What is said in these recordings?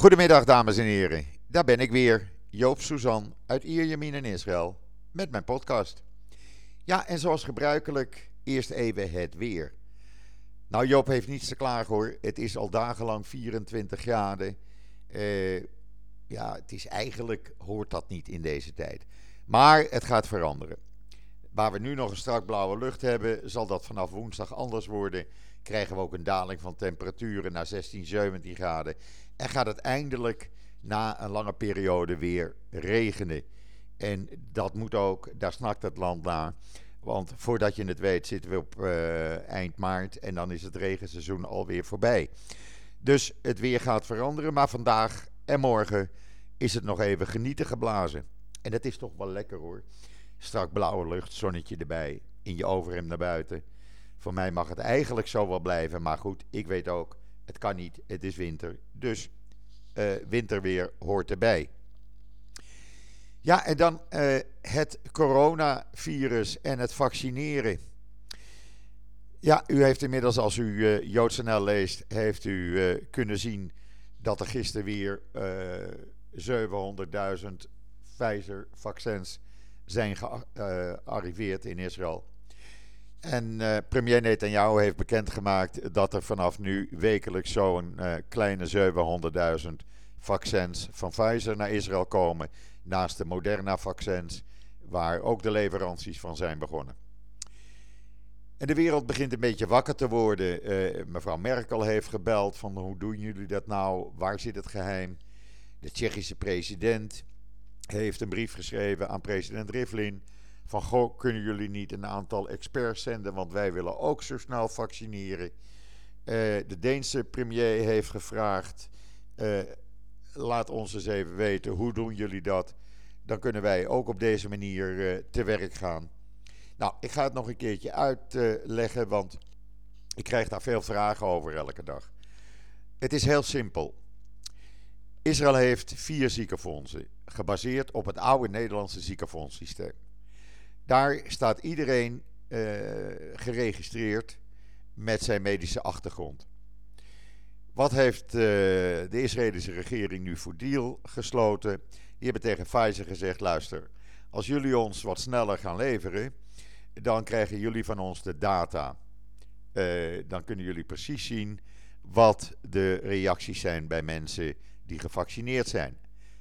Goedemiddag, dames en heren. Daar ben ik weer, Joop Suzan uit Ierjemien in Israël, met mijn podcast. Ja, en zoals gebruikelijk, eerst even het weer. Nou, Joop heeft niets te klagen hoor. Het is al dagenlang 24 graden. Uh, ja, het is eigenlijk, hoort dat niet in deze tijd. Maar het gaat veranderen. Waar we nu nog een strak blauwe lucht hebben, zal dat vanaf woensdag anders worden. Krijgen we ook een daling van temperaturen naar 16, 17 graden. En gaat het eindelijk na een lange periode weer regenen. En dat moet ook, daar snakt het land naar. Want voordat je het weet zitten we op uh, eind maart en dan is het regenseizoen alweer voorbij. Dus het weer gaat veranderen, maar vandaag en morgen is het nog even genieten geblazen. En dat is toch wel lekker hoor. Strak blauwe lucht, zonnetje erbij, in je overhemd naar buiten. Voor mij mag het eigenlijk zo wel blijven, maar goed, ik weet ook, het kan niet, het is winter. Dus uh, winterweer hoort erbij. Ja, en dan uh, het coronavirus en het vaccineren. Ja, u heeft inmiddels, als u uh, JoodsNL leest, heeft u kunnen zien dat er gisteren weer 700.000 Pfizer-vaccins zijn gearriveerd in Israël. En uh, premier Netanyahu heeft bekendgemaakt dat er vanaf nu wekelijks zo'n uh, kleine 700.000 vaccins van Pfizer naar Israël komen. Naast de Moderna-vaccins, waar ook de leveranties van zijn begonnen. En de wereld begint een beetje wakker te worden. Uh, mevrouw Merkel heeft gebeld van hoe doen jullie dat nou? Waar zit het geheim? De Tsjechische president heeft een brief geschreven aan president Rivlin van goh, kunnen jullie niet een aantal experts zenden, want wij willen ook zo snel vaccineren. Uh, de Deense premier heeft gevraagd, uh, laat ons eens even weten, hoe doen jullie dat? Dan kunnen wij ook op deze manier uh, te werk gaan. Nou, ik ga het nog een keertje uitleggen, want ik krijg daar veel vragen over elke dag. Het is heel simpel. Israël heeft vier ziekenfondsen, gebaseerd op het oude Nederlandse ziekenfondssysteem. Daar staat iedereen uh, geregistreerd met zijn medische achtergrond. Wat heeft uh, de Israëlische regering nu voor deal gesloten? Die hebben tegen Pfizer gezegd: luister, als jullie ons wat sneller gaan leveren, dan krijgen jullie van ons de data. Uh, dan kunnen jullie precies zien wat de reacties zijn bij mensen die gevaccineerd zijn.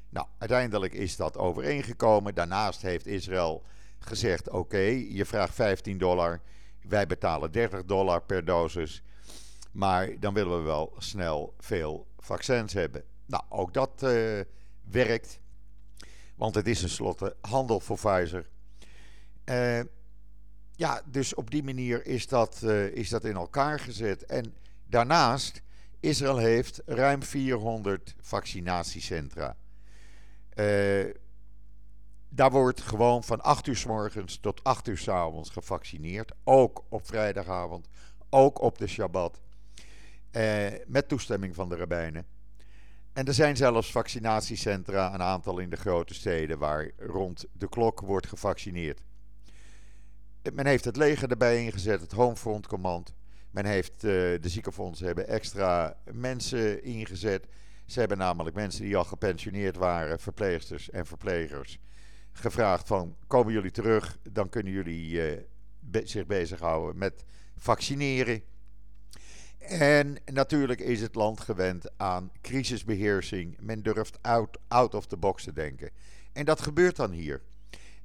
Nou, uiteindelijk is dat overeengekomen. Daarnaast heeft Israël gezegd: oké, je vraagt 15 dollar, wij betalen 30 dollar per dosis. Maar dan willen we wel snel veel vaccins hebben. Nou, ook dat uh, werkt. Want het is tenslotte handel voor Pfizer. Uh, ja, dus op die manier is dat, uh, is dat in elkaar gezet. En daarnaast, Israël heeft ruim 400 vaccinatiecentra. Daar wordt gewoon van 8 uur s morgens tot 8 uur s avonds gevaccineerd. Ook op vrijdagavond, ook op de Shabbat. Eh, met toestemming van de rabbijnen. En er zijn zelfs vaccinatiecentra, een aantal in de grote steden, waar rond de klok wordt gevaccineerd. Men heeft het leger erbij ingezet, het Homefront Command. Men heeft uh, de ziekenfondsen hebben extra mensen ingezet. Ze hebben namelijk mensen die al gepensioneerd waren, verpleegsters en verplegers, gevraagd van komen jullie terug, dan kunnen jullie uh, be zich bezighouden met vaccineren. En natuurlijk is het land gewend aan crisisbeheersing. Men durft out, out of the box te denken. En dat gebeurt dan hier.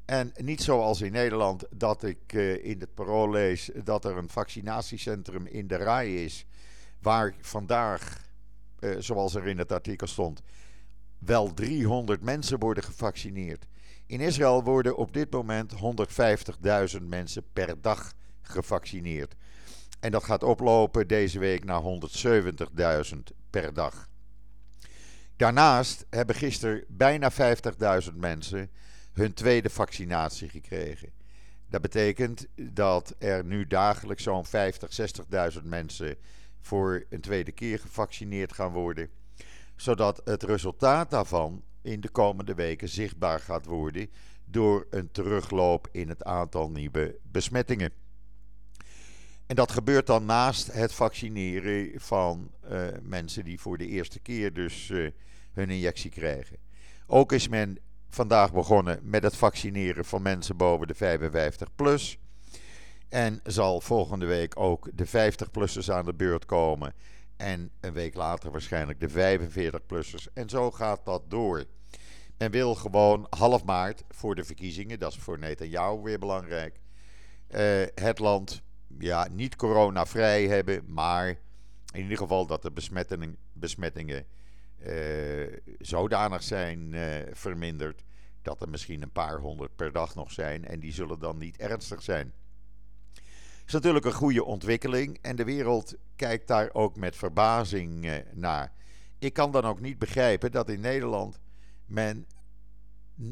En niet zoals in Nederland dat ik uh, in het parool lees dat er een vaccinatiecentrum in de rij is. Waar vandaag, uh, zoals er in het artikel stond, wel 300 mensen worden gevaccineerd. In Israël worden op dit moment 150.000 mensen per dag gevaccineerd. En dat gaat oplopen deze week naar 170.000 per dag. Daarnaast hebben gisteren bijna 50.000 mensen hun tweede vaccinatie gekregen. Dat betekent dat er nu dagelijks zo'n 50, 60.000 mensen voor een tweede keer gevaccineerd gaan worden. Zodat het resultaat daarvan in de komende weken zichtbaar gaat worden door een terugloop in het aantal nieuwe besmettingen. En dat gebeurt dan naast het vaccineren van uh, mensen die voor de eerste keer dus uh, hun injectie krijgen. Ook is men vandaag begonnen met het vaccineren van mensen boven de 55 plus. En zal volgende week ook de 50-plussers aan de beurt komen. En een week later waarschijnlijk de 45-plussers. En zo gaat dat door. Men wil gewoon half maart voor de verkiezingen, dat is voor Netanyahu weer belangrijk, uh, het land ja, niet coronavrij hebben, maar in ieder geval dat de besmettingen, besmettingen uh, zodanig zijn uh, verminderd dat er misschien een paar honderd per dag nog zijn en die zullen dan niet ernstig zijn. Is natuurlijk een goede ontwikkeling en de wereld kijkt daar ook met verbazing naar. Ik kan dan ook niet begrijpen dat in Nederland men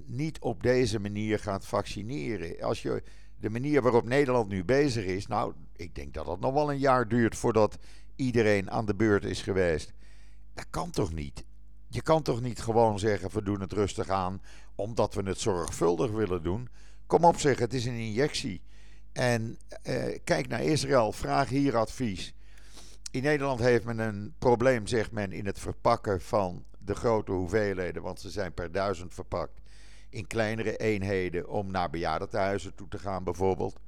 niet op deze manier gaat vaccineren. Als je de manier waarop Nederland nu bezig is, nou, ik denk dat het nog wel een jaar duurt voordat iedereen aan de beurt is geweest. Dat kan toch niet? Je kan toch niet gewoon zeggen: we doen het rustig aan, omdat we het zorgvuldig willen doen? Kom op, zeg, het is een injectie. En eh, kijk naar Israël, vraag hier advies. In Nederland heeft men een probleem, zegt men, in het verpakken van de grote hoeveelheden, want ze zijn per duizend verpakt in kleinere eenheden om naar bejaardentehuizen toe te gaan, bijvoorbeeld.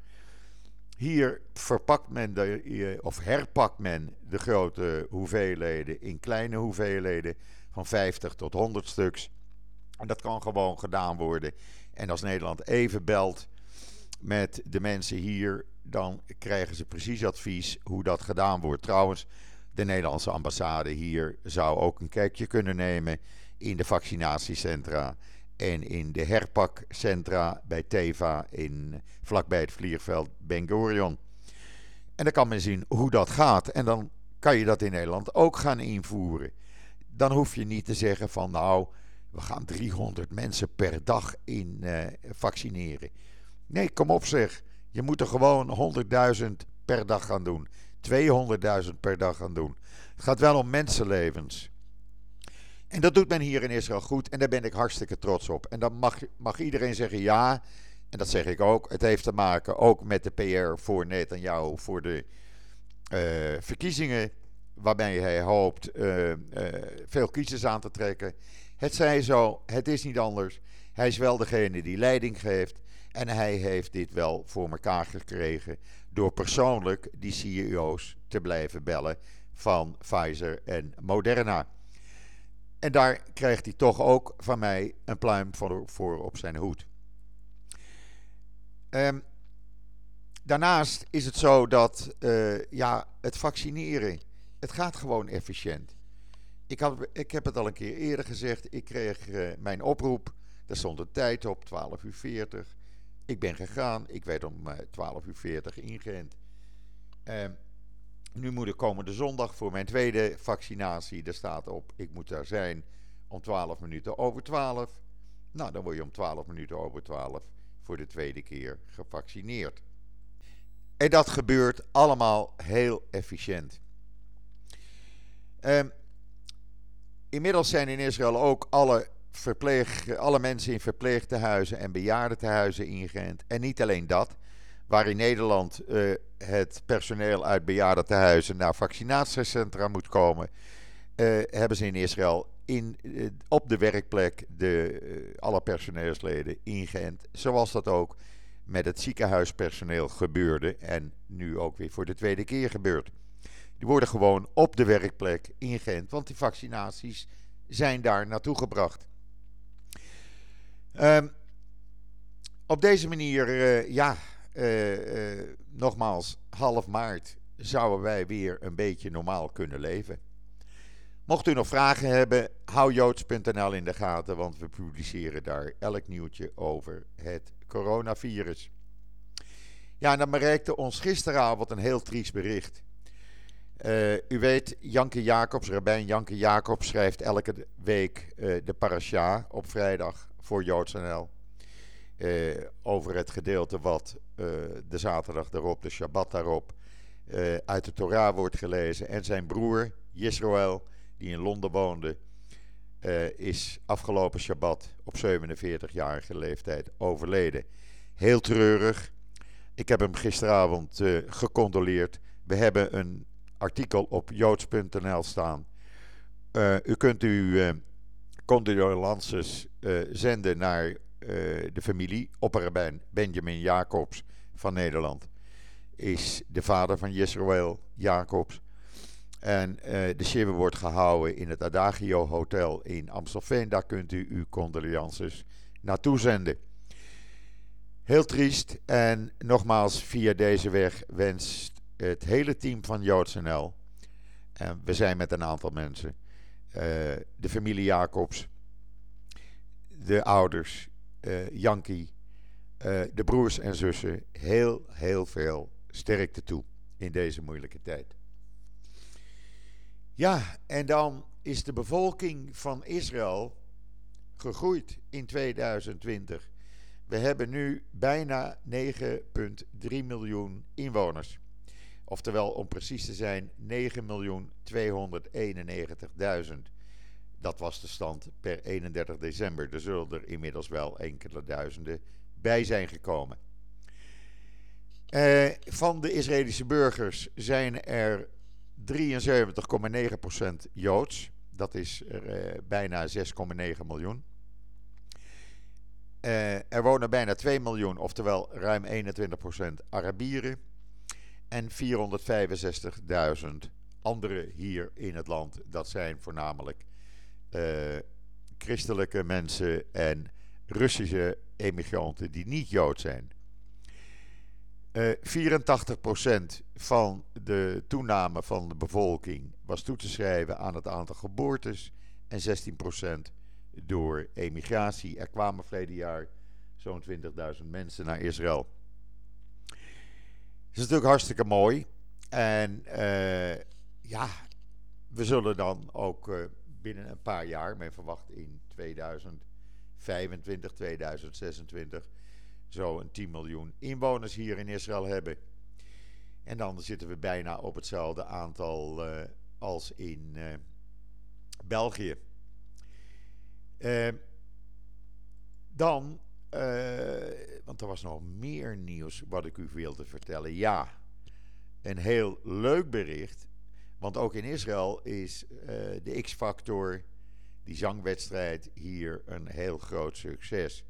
Hier verpakt men de, eh, of herpakt men de grote hoeveelheden in kleine hoeveelheden van 50 tot 100 stuks. En dat kan gewoon gedaan worden. En als Nederland even belt met de mensen hier, dan krijgen ze precies advies hoe dat gedaan wordt. Trouwens, de Nederlandse ambassade hier zou ook een kijkje kunnen nemen in de vaccinatiecentra en in de herpakcentra bij Teva in, vlakbij het vliegveld Ben Gurion. En dan kan men zien hoe dat gaat. En dan kan je dat in Nederland ook gaan invoeren. Dan hoef je niet te zeggen van nou, we gaan 300 mensen per dag in uh, vaccineren. Nee, kom op zeg. Je moet er gewoon 100.000 per dag gaan doen. 200.000 per dag gaan doen. Het gaat wel om mensenlevens. En dat doet men hier in Israël goed en daar ben ik hartstikke trots op. En dan mag, mag iedereen zeggen ja, en dat zeg ik ook. Het heeft te maken ook met de PR voor Netanyahu voor de uh, verkiezingen, waarbij hij hoopt uh, uh, veel kiezers aan te trekken. Het zij zo, het is niet anders. Hij is wel degene die leiding geeft. En hij heeft dit wel voor elkaar gekregen door persoonlijk die CEO's te blijven bellen van Pfizer en Moderna. En daar krijgt hij toch ook van mij een pluim voor, op zijn hoed. Um, daarnaast is het zo dat uh, ja, het vaccineren, het gaat gewoon efficiënt. Ik, had, ik heb het al een keer eerder gezegd. Ik kreeg uh, mijn oproep. Daar stond een tijd op, 12 uur 40. Ik ben gegaan. Ik werd om uh, 12 uur 40 ingeënt. Um, nu moet ik komende zondag voor mijn tweede vaccinatie. Daar staat op, ik moet daar zijn om 12 minuten over 12. Nou, dan word je om 12 minuten over 12 voor de tweede keer gevaccineerd. En dat gebeurt allemaal heel efficiënt. Um, inmiddels zijn in Israël ook alle, verpleeg, alle mensen in verpleegtehuizen en bejaardentehuizen ingeënt. En niet alleen dat waar in Nederland uh, het personeel uit bejaardentehuizen naar vaccinatiecentra moet komen, uh, hebben ze in Israël in, uh, op de werkplek de, alle personeelsleden ingeënt. Zoals dat ook met het ziekenhuispersoneel gebeurde en nu ook weer voor de tweede keer gebeurt. Die worden gewoon op de werkplek ingeënt, want die vaccinaties zijn daar naartoe gebracht. Um, op deze manier, ja, uh, uh, nogmaals, half maart zouden wij weer een beetje normaal kunnen leven. Mocht u nog vragen hebben, hou joods.nl in de gaten, want we publiceren daar elk nieuwtje over het coronavirus. Ja, en dan bereikte ons gisteravond een heel triest bericht. U weet, Janke Jacobs, Rabijn Janke Jacobs, schrijft elke week de parasha op vrijdag voor joods.nl. Uh, over het gedeelte wat uh, de zaterdag daarop, de Shabbat daarop, uh, uit de Torah wordt gelezen. En zijn broer, Yisroel, die in Londen woonde, is afgelopen Shabbat op 47-jarige leeftijd overleden. Heel treurig. Ik heb hem gisteravond gecondoleerd. We hebben een artikel op joods.nl staan. U kunt condolences zenden naar de familie opperrabijn Benjamin Jacobs van Nederland. Is de vader van Yisroel Jacobs. En de shiva wordt gehouden in het Adagio Hotel in Amstelveen. Daar kunt u uw condolences naartoe zenden. Heel triest. En nogmaals, via deze weg wenst het hele team van JoodsNL. En we zijn met een aantal mensen. Uh, de familie Jacobs. De ouders. Uh, Yankee. Uh, de broers en zussen. Heel, heel veel sterkte toe in deze moeilijke tijd. Ja, en dan is de bevolking van Israël gegroeid in 2020 we hebben nu bijna 9,3 miljoen inwoners. Oftewel, om precies te zijn, 9.291.000. Dat was de stand per 31 december. Er zullen er inmiddels wel enkele duizenden bij zijn gekomen. Eh, van de Israëlische burgers zijn er 73,9% Joods. Dat is er, eh, bijna 6,9 miljoen. Uh, er wonen bijna 2 miljoen, oftewel ruim 21% Arabieren. En 465.000 anderen hier in het land. Dat zijn voornamelijk uh, christelijke mensen en Russische emigranten die niet Jood zijn. Uh, eh, 84% van de toename van de bevolking was toe te schrijven aan het aantal geboortes en 16% door emigratie. Er kwamen verleden jaar zo'n 20.000 mensen naar Israël. Is natuurlijk hartstikke mooi. En uh, ja, we zullen dan ook uh, binnen een paar jaar, men verwacht in 2025, 2026, zo'n 10 miljoen inwoners hier in Israël hebben. En dan zitten we bijna op hetzelfde aantal uh, als in België. Dan, want er was nog meer nieuws wat ik u wilde vertellen. Ja, een heel leuk bericht. Want ook in Israël is uh, de X-Factor, die zangwedstrijd, hier een heel groot succes.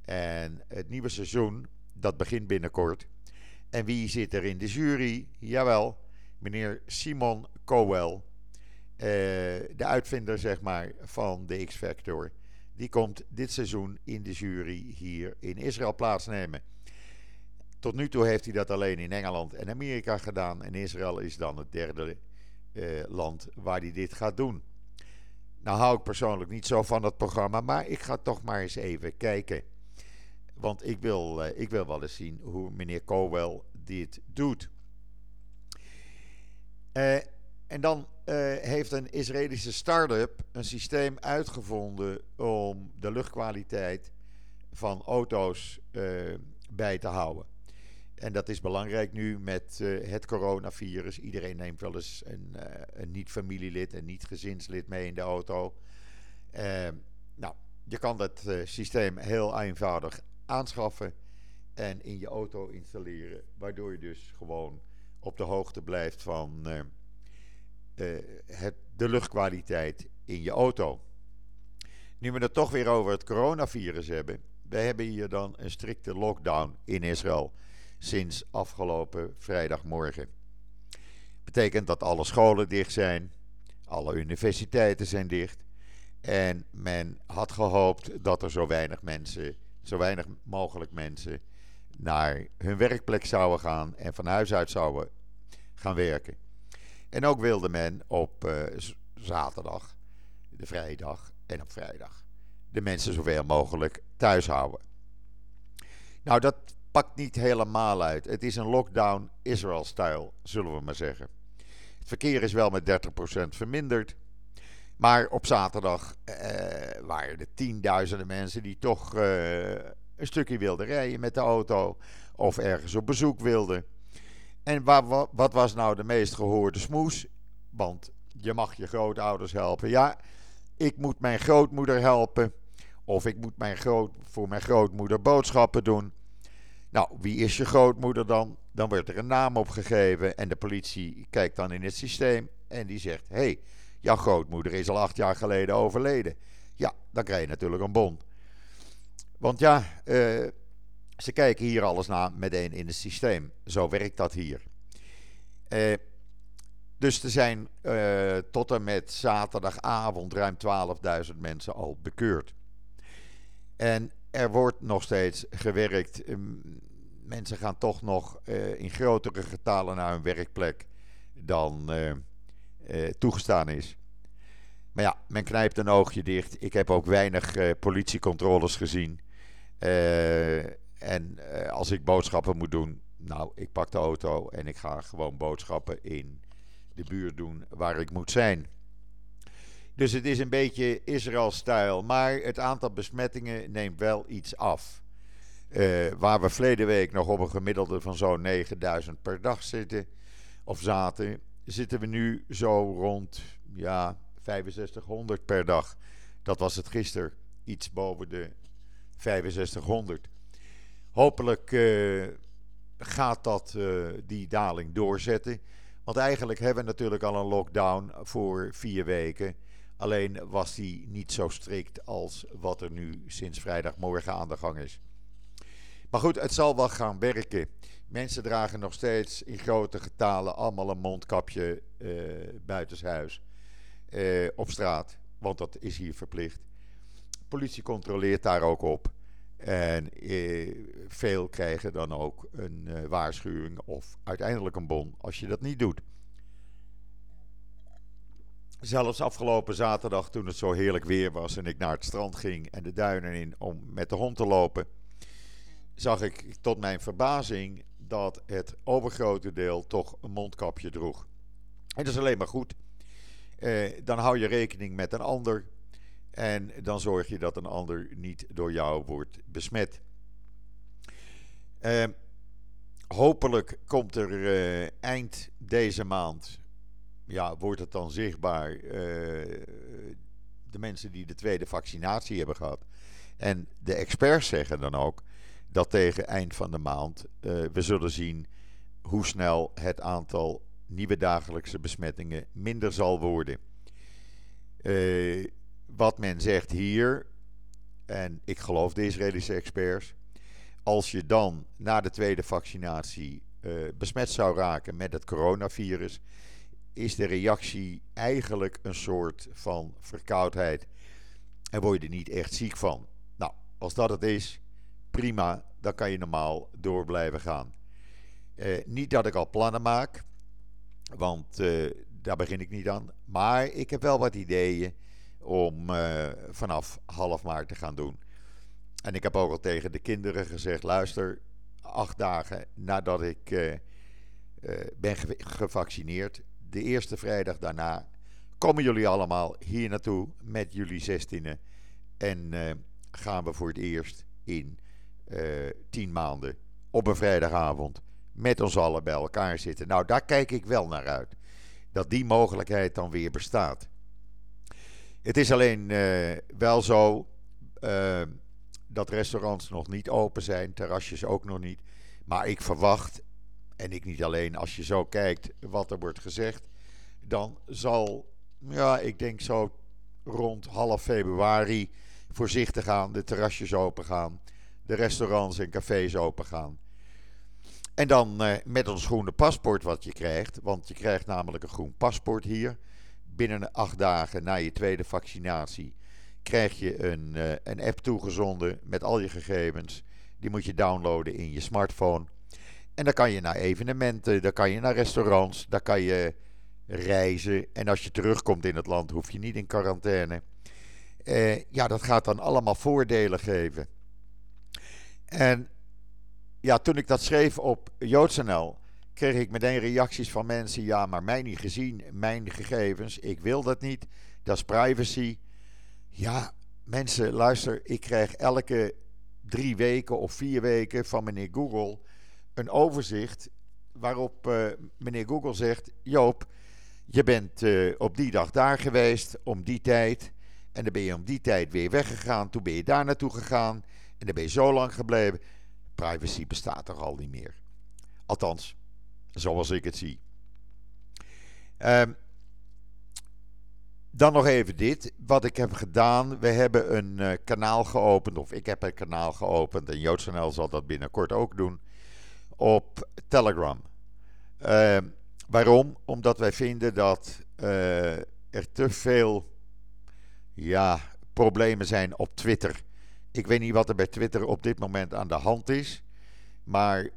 En het nieuwe seizoen, dat begint binnenkort. En wie zit er in de jury? Jawel, meneer Simon Cowell. Eh, de uitvinder zeg maar, van de X-Factor, die komt dit seizoen in de jury hier in Israël plaatsnemen. Tot nu toe heeft hij dat alleen in Engeland en Amerika gedaan. En Israël is dan het derde uh, land waar hij dit gaat doen. Nou hou ik persoonlijk niet zo van het programma, maar ik ga toch maar eens even kijken. Want ik wil, uh, ik wil wel eens zien hoe meneer Cowell dit doet. Uh, en dan uh, heeft een Israëlische start-up een systeem uitgevonden om de luchtkwaliteit van auto's uh, bij te houden. En dat is belangrijk nu met uh, het coronavirus. Iedereen neemt wel eens een, een niet-familielid, een niet-gezinslid mee in de auto. nou, je kan dat systeem heel eenvoudig aanschaffen en in je auto installeren, waardoor je dus gewoon op de hoogte blijft van het, de luchtkwaliteit in je auto. Nu we het toch weer over het coronavirus hebben. Wij hebben hier dan een strikte lockdown in Israël sinds afgelopen vrijdagmorgen. Betekent dat alle scholen dicht zijn, alle universiteiten zijn dicht. En men had gehoopt dat er zo weinig mensen, zo weinig mogelijk mensen naar hun werkplek zouden gaan en van huis uit zouden gaan werken. En ook wilde men op uh, zaterdag, de vrijdag en op vrijdag de mensen zoveel mogelijk thuis houden. Nou, dat pakt niet helemaal uit. Het is een lockdown Israel-style, zullen we maar zeggen. Het verkeer is wel met 30% verminderd. Maar op zaterdag eh, waren er tienduizenden mensen die toch uh, een stukje wilden rijden met de auto. Of ergens op bezoek wilden. En wat, wat was nou de meest gehoorde smoes? Want je mag je grootouders helpen. Ja, ik moet mijn grootmoeder helpen. Of ik moet mijn groot, voor mijn grootmoeder boodschappen doen. Nou, wie is je grootmoeder dan? Dan wordt er een naam opgegeven en de politie kijkt dan in het systeem en die zegt: hé, hey, jouw grootmoeder is al acht jaar geleden overleden. Ja, dan krijg je natuurlijk een bon. Want ja, uh, ze kijken hier alles na meteen in het systeem. Zo werkt dat hier. Uh, dus er zijn uh, tot en met zaterdagavond ruim 12.000 mensen al bekeurd. En er wordt nog steeds gewerkt. Mensen gaan toch nog uh, in grotere getalen naar hun werkplek dan toegestaan is. Maar ja, men knijpt een oogje dicht. Ik heb ook weinig politiecontroles gezien. En als ik boodschappen moet doen, nou, ik pak de auto en ik ga gewoon boodschappen in de buurt doen waar ik moet zijn. Dus het is een beetje Israël-stijl, maar het aantal besmettingen neemt wel iets af. Uh, waar we verleden week nog op een gemiddelde van zo'n 9000 per dag zitten, of zaten, zitten we nu zo rond ja, 6500 per dag. Dat was het gisteren, iets boven de 6500. Hopelijk uh, gaat dat, uh, die daling doorzetten. Want eigenlijk hebben we natuurlijk al een lockdown voor vier weken. Alleen was die niet zo strikt als wat er nu sinds vrijdagmorgen aan de gang is. Maar goed, het zal wel gaan werken. Mensen dragen nog steeds in grote getalen allemaal een mondkapje uh, buitenshuis. Op straat, want dat is hier verplicht. politie controleert daar ook op. En eh, veel krijgen dan ook een uh, waarschuwing of uiteindelijk een bon als je dat niet doet. Zelfs afgelopen zaterdag, toen het zo heerlijk weer was en ik naar het strand ging en de duinen in om met de hond te lopen, zag ik tot mijn verbazing dat het overgrote deel toch een mondkapje droeg. En dat is alleen maar goed. Eh, dan hou je rekening met een ander. En dan zorg je dat een ander niet door jou wordt besmet. Uh, hopelijk komt er uh, eind deze maand, ja, wordt het dan zichtbaar, uh, de mensen die de tweede vaccinatie hebben gehad. En de experts zeggen dan ook dat tegen eind van de maand we zullen zien hoe snel het aantal nieuwe dagelijkse besmettingen minder zal worden. Uh, wat men zegt hier, en ik geloof de Israëlische experts, als je dan na de tweede vaccinatie uh, besmet zou raken met het coronavirus, is de reactie eigenlijk een soort van verkoudheid. En word je er niet echt ziek van. Nou, als dat het is, prima, dan kan je normaal door blijven gaan. Uh, niet dat ik al plannen maak, want uh, daar begin ik niet aan. Maar ik heb wel wat ideeën om uh, vanaf half maart te gaan doen. En ik heb ook al tegen de kinderen gezegd: luister, acht dagen nadat ik uh, uh, ben ge gevaccineerd, de eerste vrijdag daarna, komen jullie allemaal hier naartoe met jullie zestienen. En gaan we voor het eerst in tien maanden op een vrijdagavond met ons allen bij elkaar zitten. Nou, daar kijk ik wel naar uit. Dat die mogelijkheid dan weer bestaat. Het is alleen uh, wel zo uh, dat restaurants nog niet open zijn, terrasjes ook nog niet. Maar ik verwacht, en ik niet alleen, als je zo kijkt wat er wordt gezegd, dan zal, ja, ik denk zo rond half februari voorzichtig aan de terrasjes open gaan, de restaurants en cafés open gaan. En dan uh, met ons groene paspoort wat je krijgt, want je krijgt namelijk een groen paspoort hier binnen acht dagen na je tweede vaccinatie krijg je een, uh, een app toegezonden met al je gegevens. Die moet je downloaden in je smartphone. En dan kan je naar evenementen, dan kan je naar restaurants, dan kan je reizen. En als je terugkomt in het land, hoef je niet in quarantaine. Uh, ja, dat gaat dan allemaal voordelen geven. En ja, toen ik dat schreef op JoodsNL, kreeg ik meteen reacties van mensen: ja, maar mij niet gezien, mijn gegevens, ik wil dat niet, dat is privacy. Ja, mensen, luister, ik krijg elke drie weken of vier weken van meneer Google een overzicht waarop uh, meneer Google zegt: Joop, je bent uh, op die dag daar geweest, om die tijd. En dan ben je om die tijd weer weggegaan. Toen ben je daar naartoe gegaan. En dan ben je zo lang gebleven. privacy bestaat toch al niet meer. Althans, zoals ik het zie. Um, dan nog even dit. Wat ik heb gedaan. We hebben een uh, kanaal geopend. Of ik heb een kanaal geopend. En JoodsNL zal dat binnenkort ook doen. Op Telegram. Uh, waarom? Omdat wij vinden dat uh, er te veel ja, problemen zijn op Twitter. Ik weet niet wat er bij Twitter op dit moment aan de hand is. Maar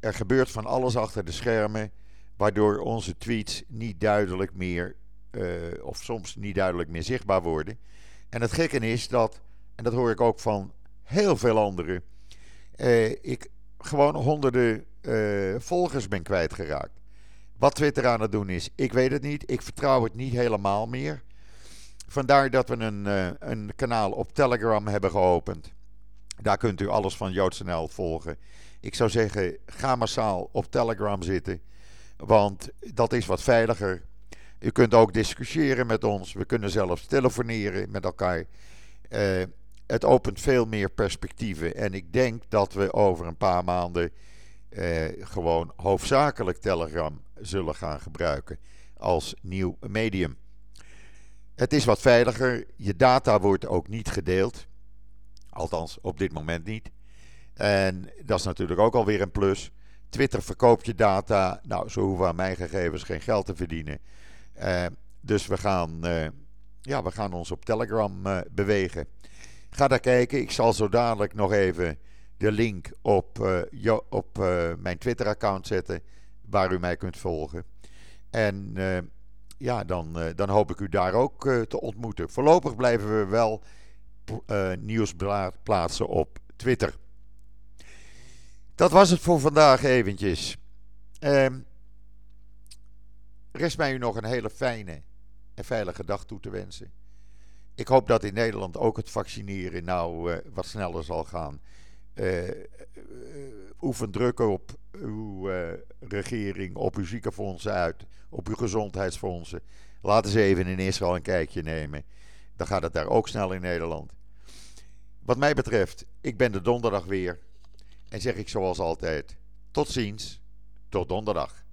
er gebeurt van alles achter de schermen. Waardoor onze tweets niet duidelijk meer uh, of soms niet duidelijk meer zichtbaar worden. En het gekke is dat, en dat hoor ik ook van heel veel anderen, uh, ik gewoon honderden uh, volgers ben kwijtgeraakt. Wat Twitter aan het doen is, ik weet het niet. Ik vertrouw het niet helemaal meer. Vandaar dat we een, een kanaal op Telegram hebben geopend. Daar kunt u alles van JoodsNL volgen. Ik zou zeggen, ga massaal op Telegram zitten. Want dat is wat veiliger. U kunt ook discussiëren met ons. We kunnen zelfs telefoneren met elkaar. Uh, het opent veel meer perspectieven. En ik denk dat we over een paar maanden uh, gewoon hoofdzakelijk Telegram zullen gaan gebruiken als nieuw medium. Het is wat veiliger. Je data wordt ook niet gedeeld. Althans, op dit moment niet. En dat is natuurlijk ook alweer een plus. Twitter verkoopt je data. Nou, ze hoeven aan mijn gegevens geen geld te verdienen. Uh, dus we gaan, uh, ja, we gaan ons op Telegram uh, bewegen. Ga daar kijken. Ik zal zo dadelijk nog even de link op, jo, op mijn Twitter-account zetten. Waar u mij kunt volgen. En ja, dan, dan hoop ik u daar ook te ontmoeten. Voorlopig blijven we wel nieuws plaatsen op Twitter. Dat was het voor vandaag eventjes. Ehm, Rest mij u nog een hele fijne en veilige dag toe te wensen. Ik hoop dat in Nederland ook het vaccineren nou uh, wat sneller zal gaan. Uh, uh, oefen druk op uw regering, op uw ziekenfondsen uit, op uw gezondheidsfondsen. Laten ze even in Israël een kijkje nemen. Dan gaat het daar ook snel in Nederland. Wat mij betreft, ik ben de donderdag weer. En zeg ik zoals altijd: tot ziens, tot donderdag.